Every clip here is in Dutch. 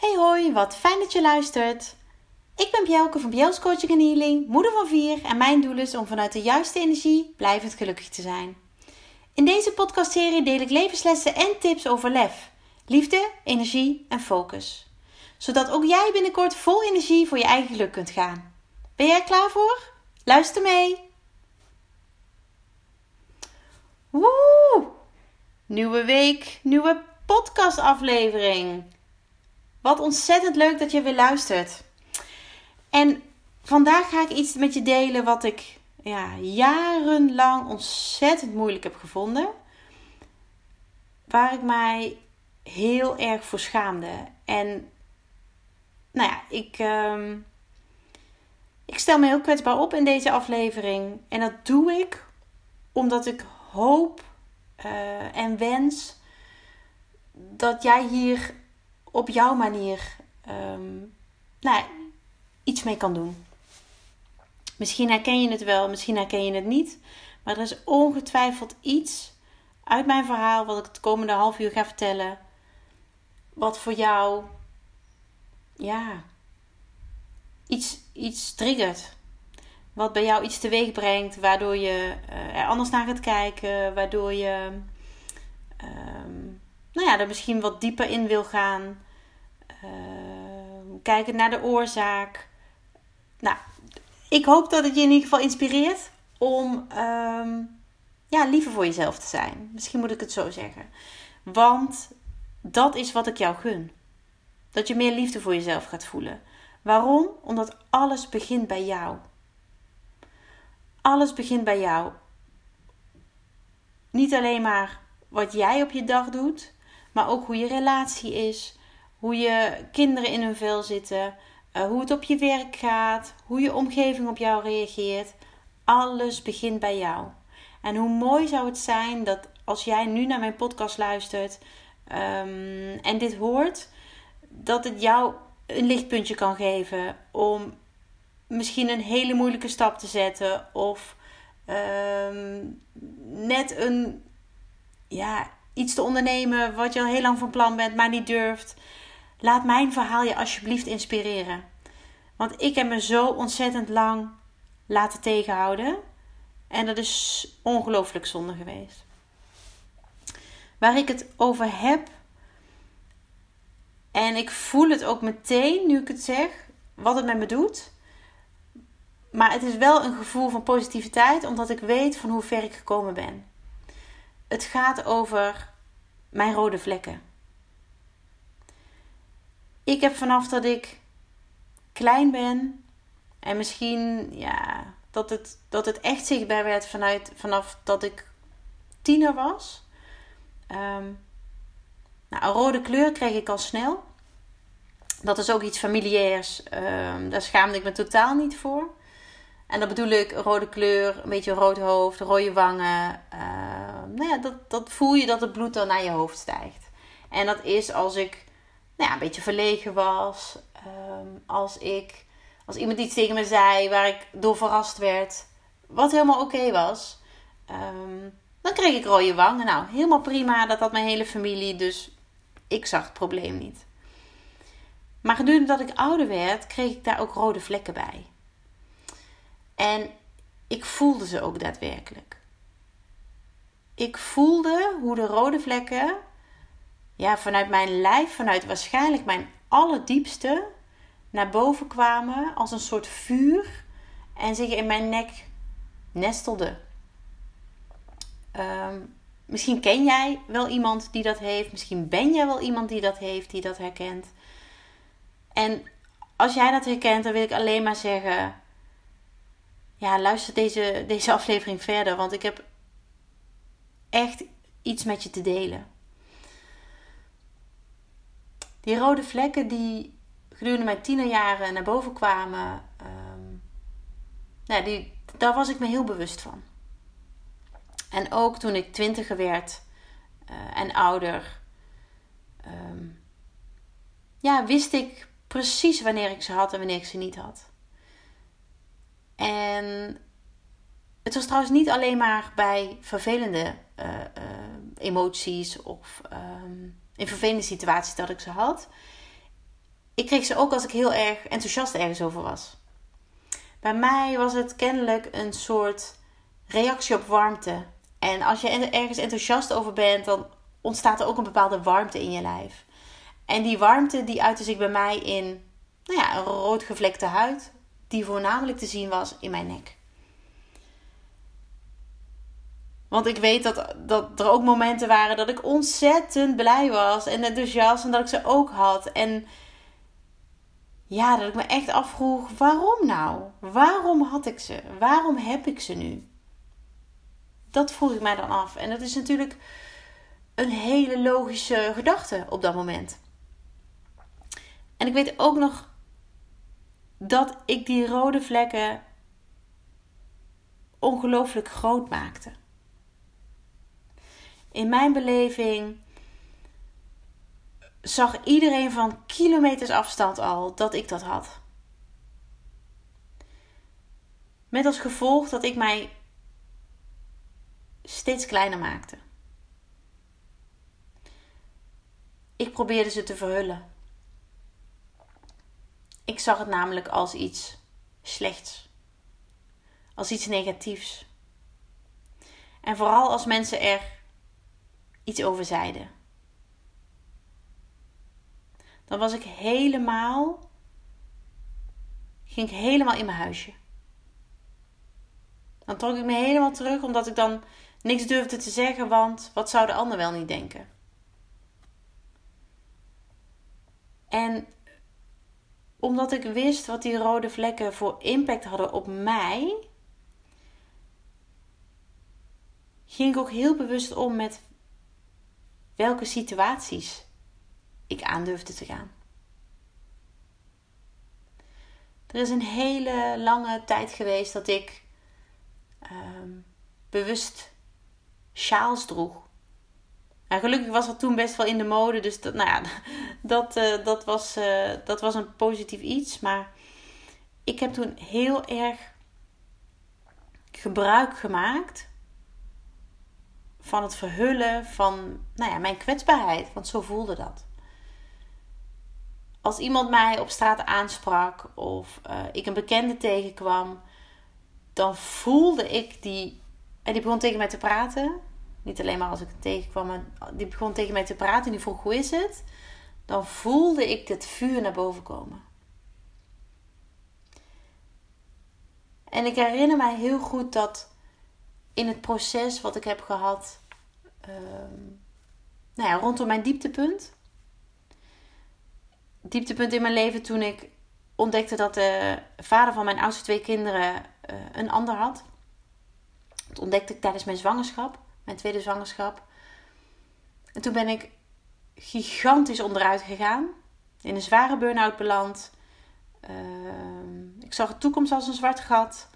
Hey hoi, wat fijn dat je luistert. Ik ben Bjelke van Bjels Coaching en Healing, moeder van vier en mijn doel is om vanuit de juiste energie blijvend gelukkig te zijn. In deze podcastserie deel ik levenslessen en tips over lef, liefde, energie en focus. Zodat ook jij binnenkort vol energie voor je eigen geluk kunt gaan. Ben jij er klaar voor? Luister mee! Woe! Nieuwe week, nieuwe podcastaflevering. Wat ontzettend leuk dat je weer luistert. En vandaag ga ik iets met je delen wat ik ja, jarenlang ontzettend moeilijk heb gevonden. Waar ik mij heel erg voor schaamde. En nou ja, ik, uh, ik stel me heel kwetsbaar op in deze aflevering. En dat doe ik omdat ik hoop uh, en wens dat jij hier op jouw manier um, nou, iets mee kan doen. Misschien herken je het wel, misschien herken je het niet. Maar er is ongetwijfeld iets uit mijn verhaal, wat ik het komende half uur ga vertellen, wat voor jou, ja, iets, iets triggert. Wat bij jou iets teweeg brengt, waardoor je uh, er anders naar gaat kijken, waardoor je um, nou ja, er misschien wat dieper in wil gaan. Uh, kijken naar de oorzaak. Nou, ik hoop dat het je in ieder geval inspireert om um, ja, liever voor jezelf te zijn. Misschien moet ik het zo zeggen. Want dat is wat ik jou gun. Dat je meer liefde voor jezelf gaat voelen. Waarom? Omdat alles begint bij jou. Alles begint bij jou. Niet alleen maar wat jij op je dag doet, maar ook hoe je relatie is, hoe je kinderen in hun vel zitten, uh, hoe het op je werk gaat, hoe je omgeving op jou reageert. Alles begint bij jou. En hoe mooi zou het zijn dat als jij nu naar mijn podcast luistert um, en dit hoort, dat het jou een lichtpuntje kan geven om misschien een hele moeilijke stap te zetten of um, net een ja, iets te ondernemen wat je al heel lang van plan bent, maar niet durft. Laat mijn verhaal je alsjeblieft inspireren. Want ik heb me zo ontzettend lang laten tegenhouden. En dat is ongelooflijk zonde geweest. Waar ik het over heb. En ik voel het ook meteen nu ik het zeg. Wat het met me doet. Maar het is wel een gevoel van positiviteit. Omdat ik weet van hoe ver ik gekomen ben. Het gaat over mijn rode vlekken. Ik heb vanaf dat ik klein ben en misschien ja, dat, het, dat het echt zichtbaar werd vanuit, vanaf dat ik tiener was. Um, nou, een rode kleur kreeg ik al snel. Dat is ook iets familiairs. Um, daar schaamde ik me totaal niet voor. En dat bedoel ik rode kleur, een beetje rood hoofd, rode wangen. Uh, nou ja, dat, dat voel je dat het bloed dan naar je hoofd stijgt. En dat is als ik nou ja, een beetje verlegen was. Um, als ik, als iemand iets tegen me zei waar ik door verrast werd. Wat helemaal oké was. Um, dan kreeg ik rode wangen. Nou, helemaal prima. Dat had mijn hele familie. Dus ik zag het probleem niet. Maar gedurende dat ik ouder werd, kreeg ik daar ook rode vlekken bij. En ik voelde ze ook daadwerkelijk. Ik voelde hoe de rode vlekken ja, vanuit mijn lijf, vanuit waarschijnlijk mijn allerdiepste, naar boven kwamen als een soort vuur en zich in mijn nek nestelden. Um, misschien ken jij wel iemand die dat heeft. Misschien ben jij wel iemand die dat heeft, die dat herkent. En als jij dat herkent, dan wil ik alleen maar zeggen: ja, luister deze, deze aflevering verder, want ik heb echt iets met je te delen. Die rode vlekken die gedurende mijn tienerjaren naar boven kwamen, nou, die, daar was ik me heel bewust van. En ook toen ik twintiger werd uh, en ouder, um, ja, wist ik precies wanneer ik ze had en wanneer ik ze niet had. En het was trouwens niet alleen maar bij vervelende uh, uh, emoties of um, in vervelende situaties dat ik ze had. ik kreeg ze ook als ik heel erg enthousiast ergens over was. Bij mij was het kennelijk een soort reactie op warmte. En als je ergens enthousiast over bent, dan ontstaat er ook een bepaalde warmte in je lijf. En die warmte die uitte zich bij mij in nou ja, een rood gevlekte huid, die voornamelijk te zien was in mijn nek. Want ik weet dat, dat er ook momenten waren dat ik ontzettend blij was en enthousiast en dat ik ze ook had. En ja, dat ik me echt afvroeg: waarom nou? Waarom had ik ze? Waarom heb ik ze nu? Dat vroeg ik mij dan af. En dat is natuurlijk een hele logische gedachte op dat moment. En ik weet ook nog dat ik die rode vlekken ongelooflijk groot maakte. In mijn beleving zag iedereen van kilometers afstand al dat ik dat had. Met als gevolg dat ik mij steeds kleiner maakte. Ik probeerde ze te verhullen. Ik zag het namelijk als iets slechts, als iets negatiefs. En vooral als mensen er iets over zeiden. Dan was ik helemaal, ging ik helemaal in mijn huisje. Dan trok ik me helemaal terug omdat ik dan niks durfde te zeggen, want wat zou de ander wel niet denken? En omdat ik wist wat die rode vlekken voor impact hadden op mij, ging ik ook heel bewust om met welke situaties ik aandurfde te gaan. Er is een hele lange tijd geweest dat ik ehm, bewust sjaals droeg. En gelukkig was dat toen best wel in de mode, dus dat, nou ja, dat, uh, dat, was, uh, dat was een positief iets. Maar ik heb toen heel erg gebruik gemaakt van het verhullen van nou ja, mijn kwetsbaarheid. Want zo voelde dat. Als iemand mij op straat aansprak of uh, ik een bekende tegenkwam, dan voelde ik die. En die begon tegen mij te praten. Niet alleen maar als ik het tegenkwam, maar die begon tegen mij te praten en die vroeg hoe is het. Dan voelde ik het vuur naar boven komen. En ik herinner mij heel goed dat in het proces wat ik heb gehad, um, nou ja, rondom mijn dieptepunt. Dieptepunt in mijn leven toen ik ontdekte dat de vader van mijn oudste twee kinderen uh, een ander had. Dat ontdekte ik tijdens mijn zwangerschap, mijn tweede zwangerschap. En toen ben ik gigantisch onderuit gegaan. In een zware burn-out beland. Uh, ik zag de toekomst als een zwart gat.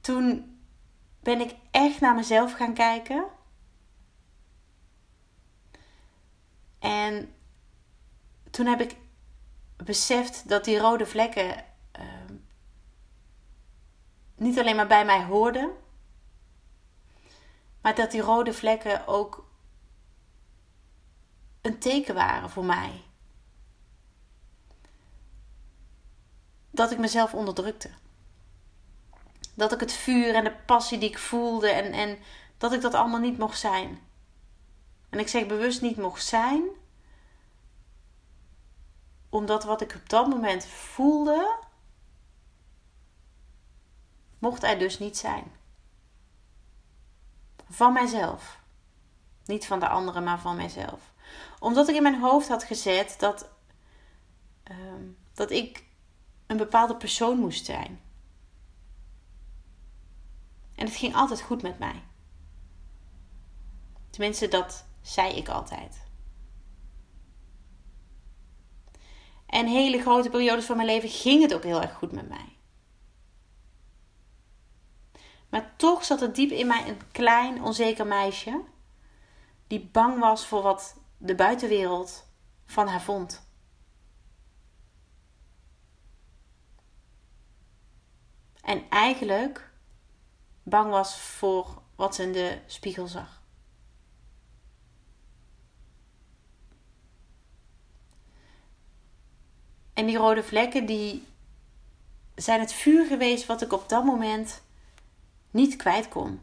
Toen ben ik echt naar mezelf gaan kijken. En toen heb ik beseft dat die rode vlekken uh, niet alleen maar bij mij hoorden, maar dat die rode vlekken ook een teken waren voor mij. Dat ik mezelf onderdrukte. Dat ik het vuur en de passie die ik voelde en, en dat ik dat allemaal niet mocht zijn. En ik zeg bewust niet mocht zijn, omdat wat ik op dat moment voelde, mocht er dus niet zijn. Van mijzelf. Niet van de anderen, maar van mijzelf. Omdat ik in mijn hoofd had gezet dat, uh, dat ik een bepaalde persoon moest zijn. En het ging altijd goed met mij. Tenminste, dat zei ik altijd. En hele grote periodes van mijn leven ging het ook heel erg goed met mij. Maar toch zat er diep in mij een klein, onzeker meisje. Die bang was voor wat de buitenwereld van haar vond. En eigenlijk bang was voor wat ze in de spiegel zag. En die rode vlekken, die zijn het vuur geweest wat ik op dat moment niet kwijt kon.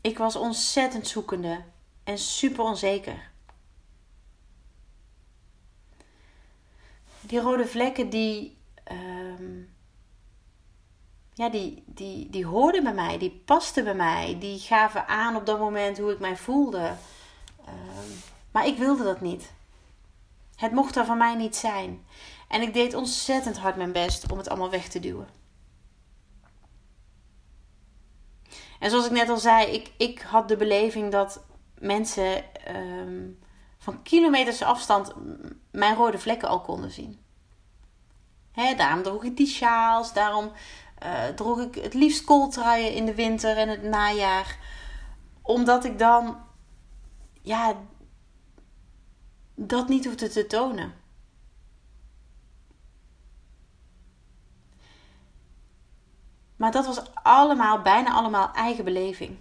Ik was ontzettend zoekende en super onzeker. Die rode vlekken die, ehm, ja, die, die, die hoorden bij mij, die pasten bij mij, die gaven aan op dat moment hoe ik mij voelde. Ehm, maar ik wilde dat niet. Het mocht er van mij niet zijn. En ik deed ontzettend hard mijn best om het allemaal weg te duwen. En zoals ik net al zei, ik, ik had de beleving dat mensen ehm, van kilometers afstand mijn rode vlekken al konden zien. Hè, daarom droeg ik die sjaals, daarom uh, droeg ik het liefst kooltruien in de winter en het najaar. Omdat ik dan, ja, dat niet hoefde te tonen. Maar dat was allemaal, bijna allemaal eigen beleving.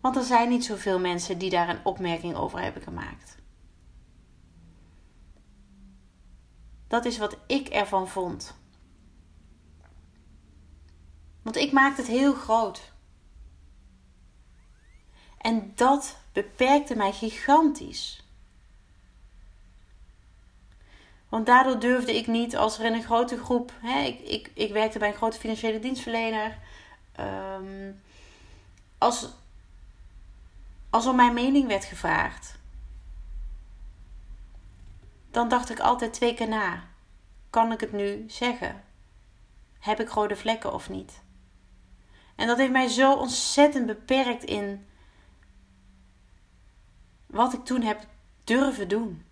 Want er zijn niet zoveel mensen die daar een opmerking over hebben gemaakt. Dat is wat ik ervan vond. Want ik maakte het heel groot. En dat beperkte mij gigantisch. Want daardoor durfde ik niet, als er in een grote groep. Hè, ik, ik, ik werkte bij een grote financiële dienstverlener. Um, als, als er mijn mening werd gevraagd, dan dacht ik altijd twee keer na: kan ik het nu zeggen? Heb ik rode vlekken of niet? En dat heeft mij zo ontzettend beperkt in wat ik toen heb durven doen.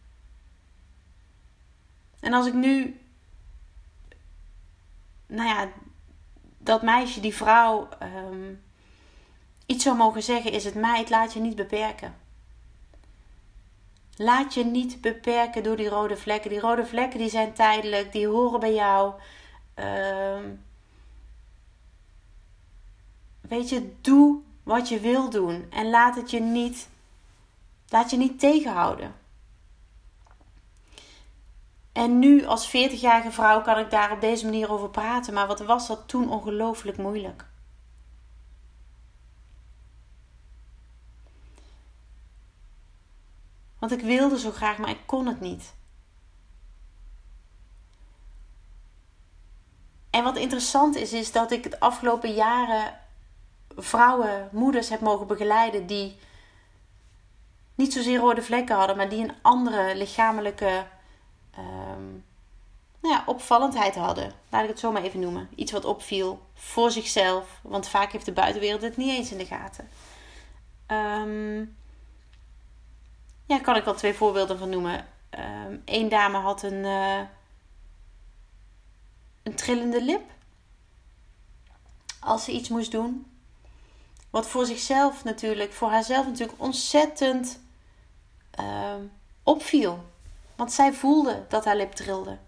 En als ik nu, nou ja, dat meisje, die vrouw, um, iets zou mogen zeggen, is het meid, laat je niet beperken. Laat je niet beperken door die rode vlekken. Die rode vlekken die zijn tijdelijk, die horen bij jou. Um, weet je, doe wat je wil doen en laat het je niet, laat je niet tegenhouden. En nu als 40-jarige vrouw kan ik daar op deze manier over praten, maar wat was dat toen ongelooflijk moeilijk. Want ik wilde zo graag, maar ik kon het niet. En wat interessant is, is dat ik de afgelopen jaren vrouwen, moeders heb mogen begeleiden die niet zozeer rode vlekken hadden, maar die een andere lichamelijke um, nou ja, opvallendheid hadden. Laat ik het zo maar even noemen. Iets wat opviel voor zichzelf, want vaak heeft de buitenwereld het niet eens in de gaten. Um, ja, kan ik wel twee voorbeelden van noemen. Eén ehm, dame had een, uh, een trillende lip als ze iets moest doen. Wat voor zichzelf natuurlijk, voor haarzelf natuurlijk ontzettend opviel. Want zij voelde dat haar lip trilde.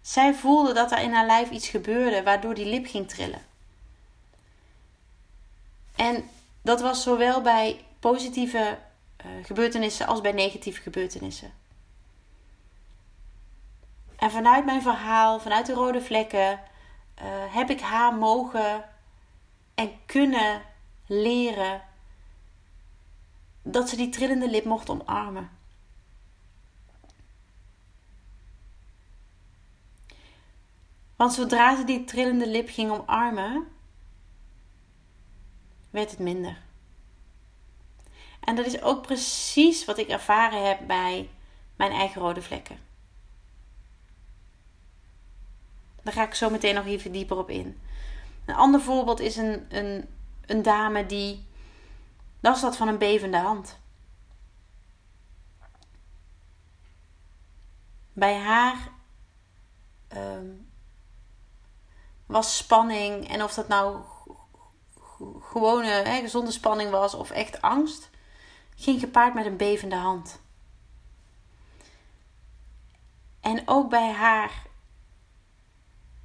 Zij voelde dat er in haar lijf iets gebeurde waardoor die lip ging trillen. En dat was zowel bij positieve uh, gebeurtenissen als bij negatieve gebeurtenissen. En vanuit mijn verhaal, vanuit de rode vlekken, uh, heb ik haar mogen en kunnen leren dat ze die trillende lip mocht omarmen. Want zodra ze die trillende lip ging omarmen, werd het minder. En dat is ook precies wat ik ervaren heb bij mijn eigen rode vlekken. Daar ga ik zo meteen nog even dieper op in. Een ander voorbeeld is een, een, een dame die last had van een bevende hand. Bij haar ehm, was spanning. En of dat nou gewone, hè, gezonde spanning was of echt angst, ging gepaard met een bevende hand. En ook bij haar,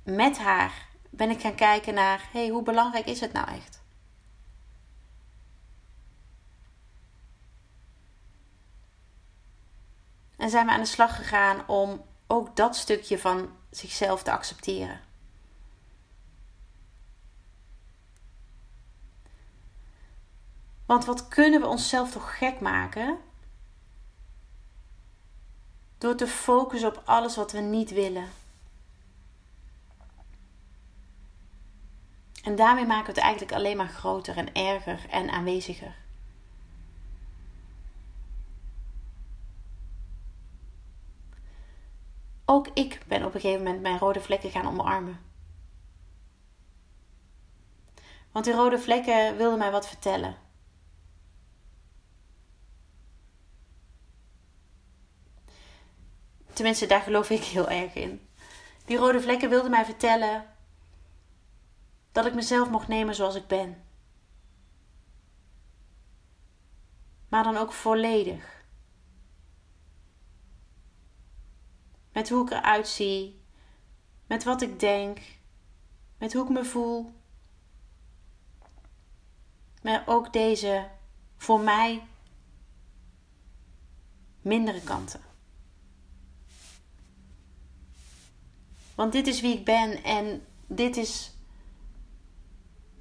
met haar, ben ik gaan kijken naar: hey, hoe belangrijk is het nou echt? En zijn we aan de slag gegaan om ook dat stukje van zichzelf te accepteren. Want wat kunnen we onszelf toch gek maken? Door te focussen op alles wat we niet willen. En daarmee maken we het eigenlijk alleen maar groter en erger en aanweziger. Ook ik ben op een gegeven moment mijn rode vlekken gaan omarmen. Want die rode vlekken wilden mij wat vertellen. Tenminste, daar geloof ik heel erg in. Die rode vlekken wilden mij vertellen dat ik mezelf mocht nemen zoals ik ben. Maar dan ook volledig. Met hoe ik eruit zie, met wat ik denk, met hoe ik me voel. Maar ook deze voor mij mindere kanten. Want dit is wie ik ben en dit is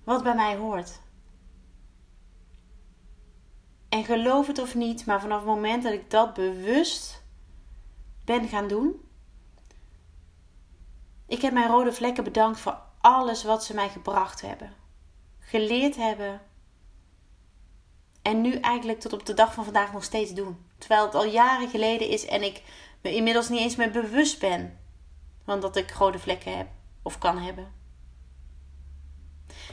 wat bij mij hoort. En geloof het of niet, maar vanaf het moment dat ik dat bewust ben gaan doen. Ik heb mijn rode vlekken bedankt voor alles wat ze mij gebracht hebben, geleerd hebben. En nu eigenlijk tot op de dag van vandaag nog steeds doen. Terwijl het al jaren geleden is en ik me inmiddels niet eens meer bewust ben van dat ik rode vlekken heb of kan hebben.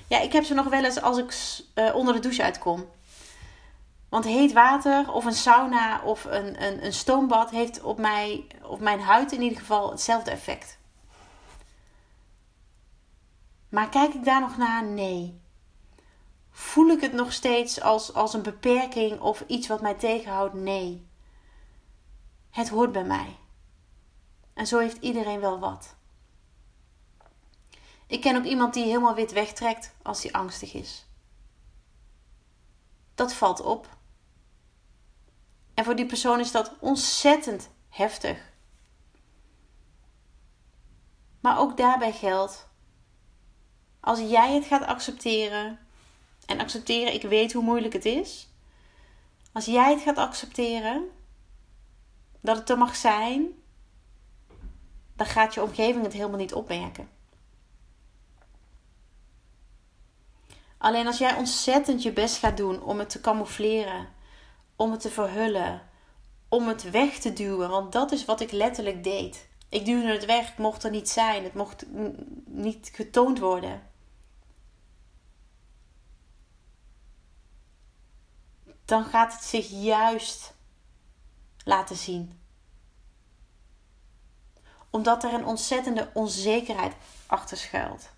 Ja, ik heb ze nog wel eens als ik uh, onder de douche uitkom. Want heet water of een sauna of een, een, een stoombad heeft op, mij, op mijn huid in ieder geval hetzelfde effect. Maar kijk ik daar nog naar? Nee. Voel ik het nog steeds als, als een beperking of iets wat mij tegenhoudt? Nee. Het hoort bij mij. En zo heeft iedereen wel wat. Ik ken ook iemand die helemaal wit wegtrekt als hij angstig is. Dat valt op. En voor die persoon is dat ontzettend heftig. Maar ook daarbij geldt: als jij het gaat accepteren, en accepteren, ik weet hoe moeilijk het is. Als jij het gaat accepteren, dat het er mag zijn, dan gaat je omgeving het helemaal niet opmerken. Alleen als jij ontzettend je best gaat doen om het te camoufleren, om het te verhullen, om het weg te duwen, want dat is wat ik letterlijk deed. Ik duwde het weg, het mocht er niet zijn, het mocht niet getoond worden. Dan gaat het zich juist laten zien. Omdat er een ontzettende onzekerheid achter schuilt.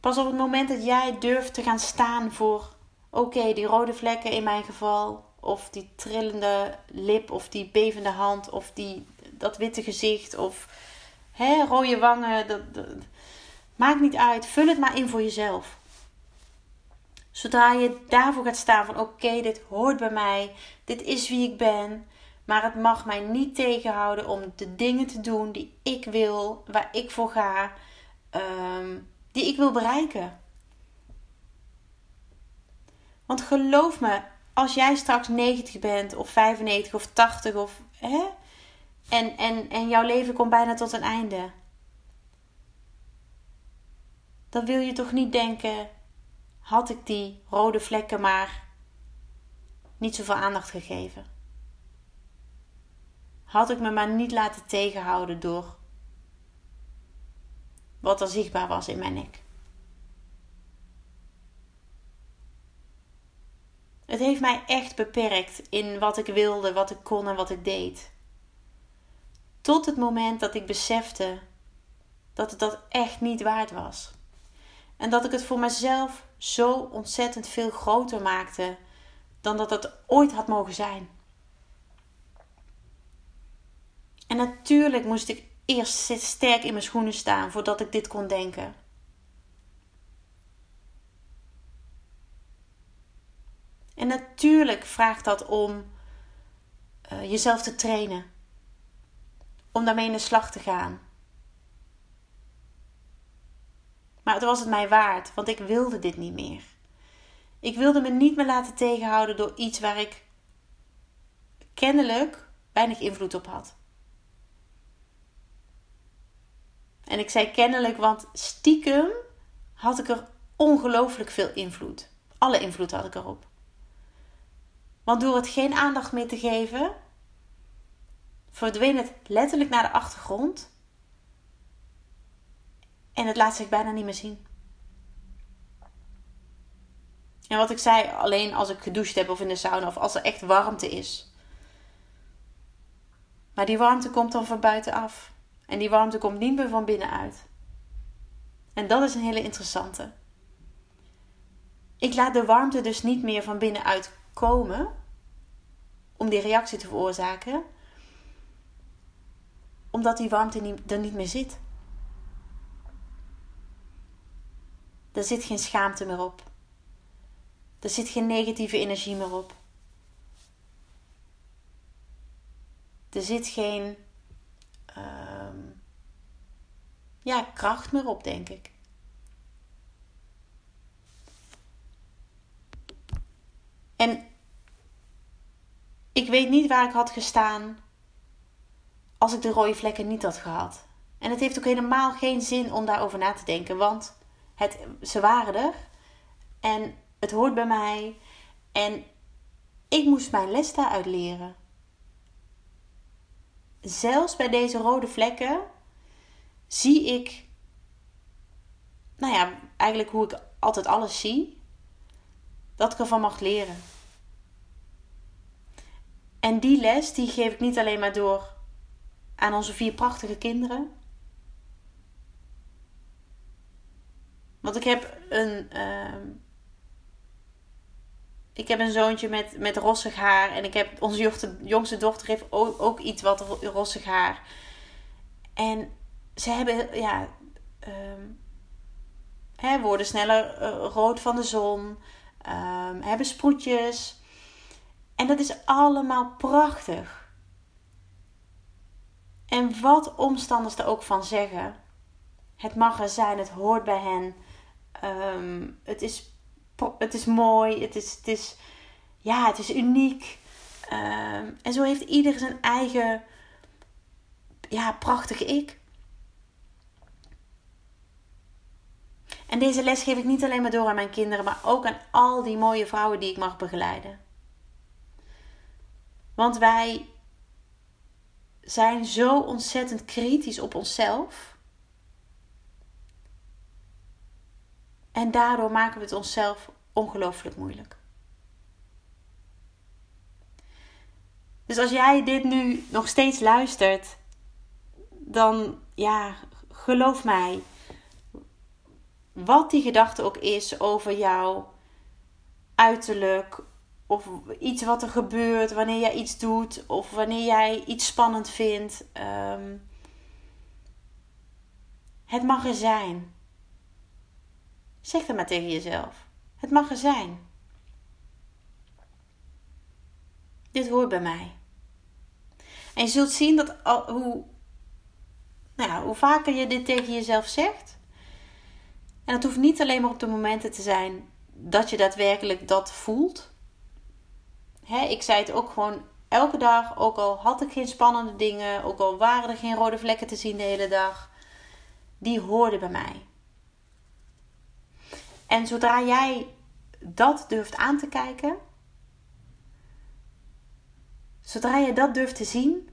Pas op het moment dat jij durft te gaan staan voor, oké, die rode vlekken in mijn geval, of die trillende lip, of die bevende hand, of die, dat witte gezicht, of hè, rode wangen, dat, maakt niet uit. Vul het maar in voor jezelf. Zodra je daarvoor gaat staan van oké, dit hoort bij mij, dit is wie ik ben, maar het mag mij niet tegenhouden om de dingen te doen die ik wil, waar ik voor ga. Um, die ik wil bereiken. Want geloof me, als jij straks 90 bent, of 95 of 80 of hè, en, en, en jouw leven komt bijna tot een einde, dan wil je toch niet denken: had ik die rode vlekken maar niet zoveel aandacht gegeven? Had ik me maar niet laten tegenhouden door wat er zichtbaar was in mijn nek. Het heeft mij echt beperkt in wat ik wilde, wat ik kon en wat ik deed. Tot het moment dat ik besefte dat het dat echt niet waard was. En dat ik het voor mezelf zo ontzettend veel groter maakte dan dat het ooit had mogen zijn. En natuurlijk moest ik eerst sterk in mijn schoenen staan voordat ik dit kon denken. En natuurlijk vraagt dat om uh, jezelf te trainen. Om daarmee in de slag te gaan. Maar het was het mij waard, want ik wilde dit niet meer. Ik wilde me niet meer laten tegenhouden door iets waar ik kennelijk weinig invloed op had. En ik zei kennelijk, want stiekem had ik er ongelooflijk veel invloed. Alle invloed had ik erop. Want door het geen aandacht meer te geven, verdween het letterlijk naar de achtergrond. En het laat zich bijna niet meer zien. En wat ik zei, alleen als ik gedoucht heb of in de sauna of als er echt warmte is. Maar die warmte komt dan van buitenaf. En die warmte komt niet meer van binnenuit. En dat is een hele interessante. Ik laat de warmte dus niet meer van binnenuit komen om die reactie te veroorzaken, omdat die warmte er niet meer zit. Er zit geen schaamte meer op. Er zit geen negatieve energie meer op. Er zit geen ehm, ja, kracht meer op, denk ik. En ik weet niet waar ik had gestaan als ik de rode vlekken niet had gehad. En het heeft ook helemaal geen zin om daarover na te denken, want het, ze waren er en het hoort bij mij en ik moest mijn les daaruit leren. Zelfs bij deze rode vlekken zie ik, nou ja, eigenlijk hoe ik altijd alles zie, dat ik ervan mag leren. En die les, die geef ik niet alleen maar door aan onze vier prachtige kinderen. Want ik heb een, uh, ik heb een zoontje met, met rossig haar. En ik heb, onze jongste, jongste dochter heeft ook, ook iets wat rossig haar. En ze hebben, ja, um, hè, worden sneller uh, rood van de zon. Um, hebben sproetjes. En dat is allemaal prachtig. En wat omstanders er ook van zeggen. Het mag er zijn, het hoort bij hen. Um, het, is, het is mooi, het is, het is, ja, het is uniek. En zo heeft ieder zijn eigen ja, prachtige ik. En deze les geef ik niet alleen maar door aan mijn kinderen, maar ook aan al die mooie vrouwen die ik mag begeleiden. Want wij zijn zo ontzettend kritisch op onszelf. En daardoor maken we het onszelf ongelooflijk moeilijk. Dus als jij dit nu nog steeds luistert, dan ja, geloof mij, wat die gedachte ook is over jouw uiterlijk, of iets wat er gebeurt wanneer jij iets doet of wanneer jij iets spannend vindt. Um, het mag er zijn. Zeg dat maar tegen jezelf. Het mag er zijn. Dit hoort bij mij. En je zult zien dat hoe, nou ja, hoe vaker je dit tegen jezelf zegt. En het hoeft niet alleen maar op de momenten te zijn dat je daadwerkelijk dat voelt hè, ik zei het ook gewoon elke dag. Ook al had ik geen spannende dingen. Ook al waren er geen rode vlekken te zien de hele dag. Die hoorden bij mij. En zodra jij dat durft aan te kijken. Zodra je dat durft te zien.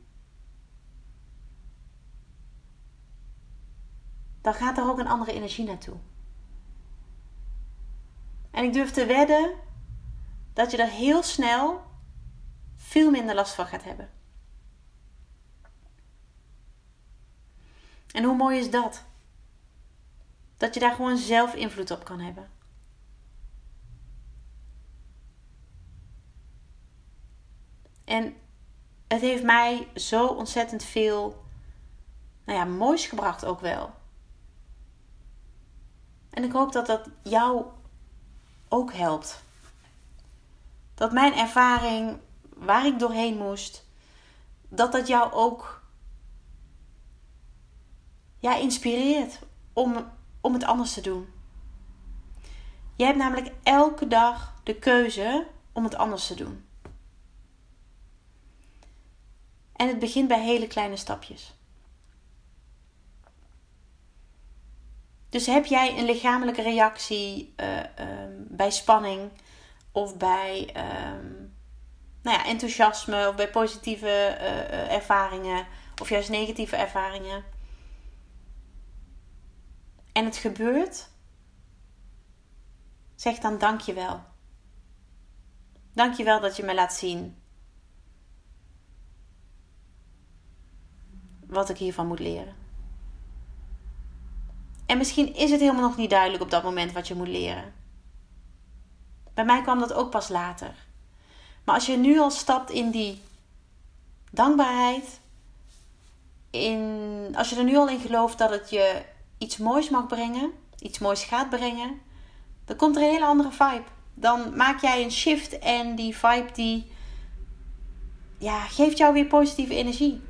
Dan gaat er ook een andere energie naartoe. En ik durf te wedden dat je er heel snel veel minder last van gaat hebben. En hoe mooi is dat? Dat je daar gewoon zelf invloed op kan hebben. En het heeft mij zo ontzettend veel, nou ja, moois gebracht ook wel. En ik hoop dat dat jou ook helpt. Dat mijn ervaring waar ik doorheen moest, dat dat jou ook ja, inspireert om, om het anders te doen. Je hebt namelijk elke dag de keuze om het anders te doen. En het begint bij hele kleine stapjes. Dus heb jij een lichamelijke reactie uh, um, bij spanning of bij um, nou ja, enthousiasme of bij positieve uh, ervaringen of juist negatieve ervaringen? En het gebeurt, zeg dan dankjewel. Dankjewel dat je me laat zien wat ik hiervan moet leren. En misschien is het helemaal nog niet duidelijk op dat moment wat je moet leren. Bij mij kwam dat ook pas later. Maar als je nu al stapt in die dankbaarheid, in, als je er nu al in gelooft dat het je iets moois mag brengen, iets moois gaat brengen, dan komt er een hele andere vibe. Dan maak jij een shift en die vibe die ja, geeft jou weer positieve energie.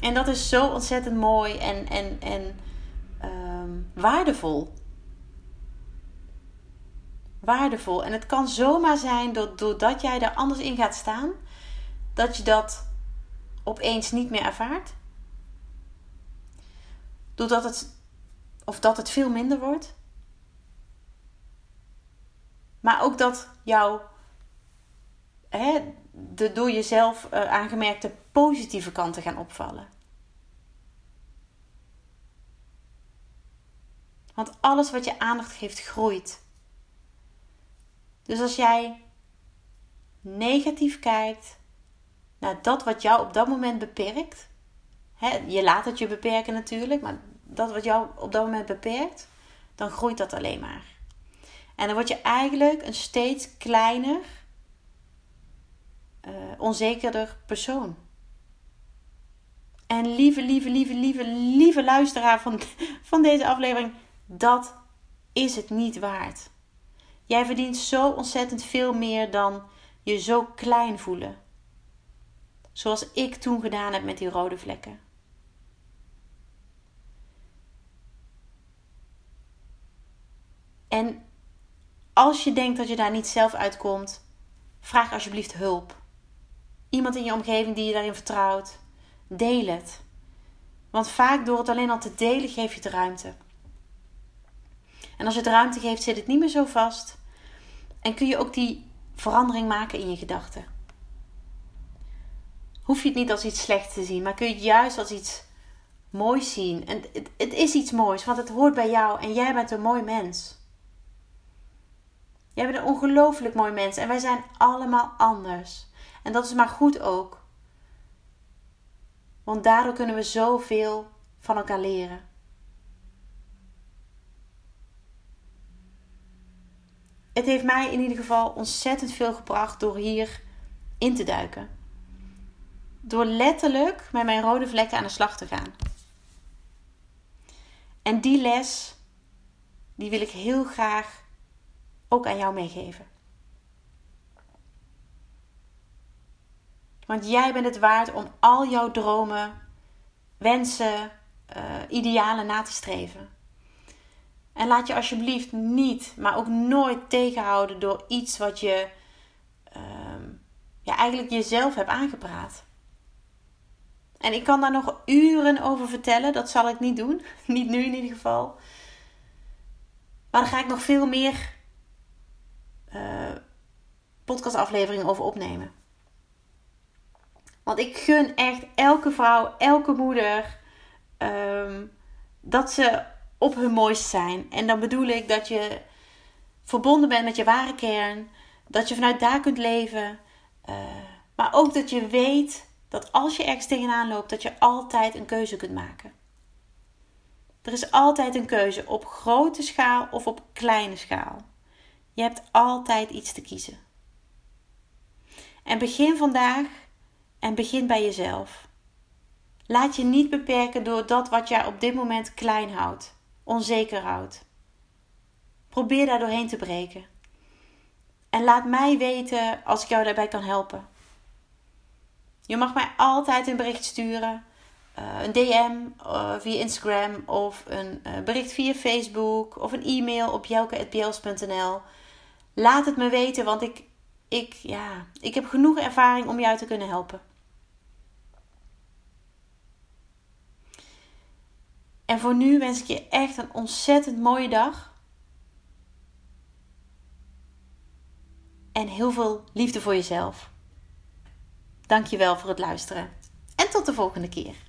En dat is zo ontzettend mooi en, en, en um, waardevol. Waardevol. En het kan zomaar zijn dat doordat jij er anders in gaat staan, dat je dat opeens niet meer ervaart. Doordat het, of dat het veel minder wordt. Maar ook dat jouw de door jezelf uh, aangemerkte positieve kanten gaan opvallen. Want alles wat je aandacht geeft, groeit. Dus als jij negatief kijkt naar dat wat jou op dat moment beperkt, hè, je laat het je beperken natuurlijk, maar dat wat jou op dat moment beperkt, dan groeit dat alleen maar. En dan word je eigenlijk een steeds kleiner, uh, onzekerder persoon. En lieve, lieve, lieve, lieve, lieve luisteraar van, van deze aflevering, dat is het niet waard. Jij verdient zo ontzettend veel meer dan je zo klein voelen. Zoals ik toen gedaan heb met die rode vlekken. En als je denkt dat je daar niet zelf uitkomt, vraag alsjeblieft hulp. Iemand in je omgeving die je daarin vertrouwt. Deel het. Want vaak door het alleen al te delen geef je het ruimte. En als je het ruimte geeft, zit het niet meer zo vast. En kun je ook die verandering maken in je gedachten. Hoef je het niet als iets slechts te zien, maar kun je het juist als iets moois zien. En het, het is iets moois, want het hoort bij jou en jij bent een mooi mens. Jij bent een ongelooflijk mooi mens en wij zijn allemaal anders. En dat is maar goed ook. Want daardoor kunnen we zoveel van elkaar leren. Het heeft mij in ieder geval ontzettend veel gebracht door hier in te duiken. Door letterlijk met mijn rode vlekken aan de slag te gaan. En die les, die wil ik heel graag ook aan jou meegeven. Want jij bent het waard om al jouw dromen, wensen, uh, idealen na te streven. En laat je alsjeblieft niet, maar ook nooit tegenhouden door iets wat je uh, ja, eigenlijk jezelf hebt aangepraat. En ik kan daar nog uren over vertellen, dat zal ik niet doen. niet nu in ieder geval. Maar daar ga ik nog veel meer uh, podcastafleveringen over opnemen. Want ik gun echt elke vrouw, elke moeder um, dat ze op hun mooist zijn. En dan bedoel ik dat je verbonden bent met je ware kern, dat je vanuit daar kunt leven, uh, maar ook dat je weet dat als je ergens tegenaan loopt, dat je altijd een keuze kunt maken. Er is altijd een keuze op grote schaal of op kleine schaal. Je hebt altijd iets te kiezen. En begin vandaag en begin bij jezelf. Laat je niet beperken door dat wat jij op dit moment klein houdt, onzeker houdt. Probeer daar doorheen te breken. En laat mij weten als ik jou daarbij kan helpen. Je mag mij altijd een bericht sturen. Uh, een DM uh, via Instagram of een uh, bericht via Facebook of een e-mail op jelke.bjels.nl. Laat het me weten, want ik, ik, ja, ik heb genoeg ervaring om jou te kunnen helpen. En voor nu wens ik je echt een ontzettend mooie dag. En heel veel liefde voor jezelf. Dankjewel voor het luisteren. En tot de volgende keer.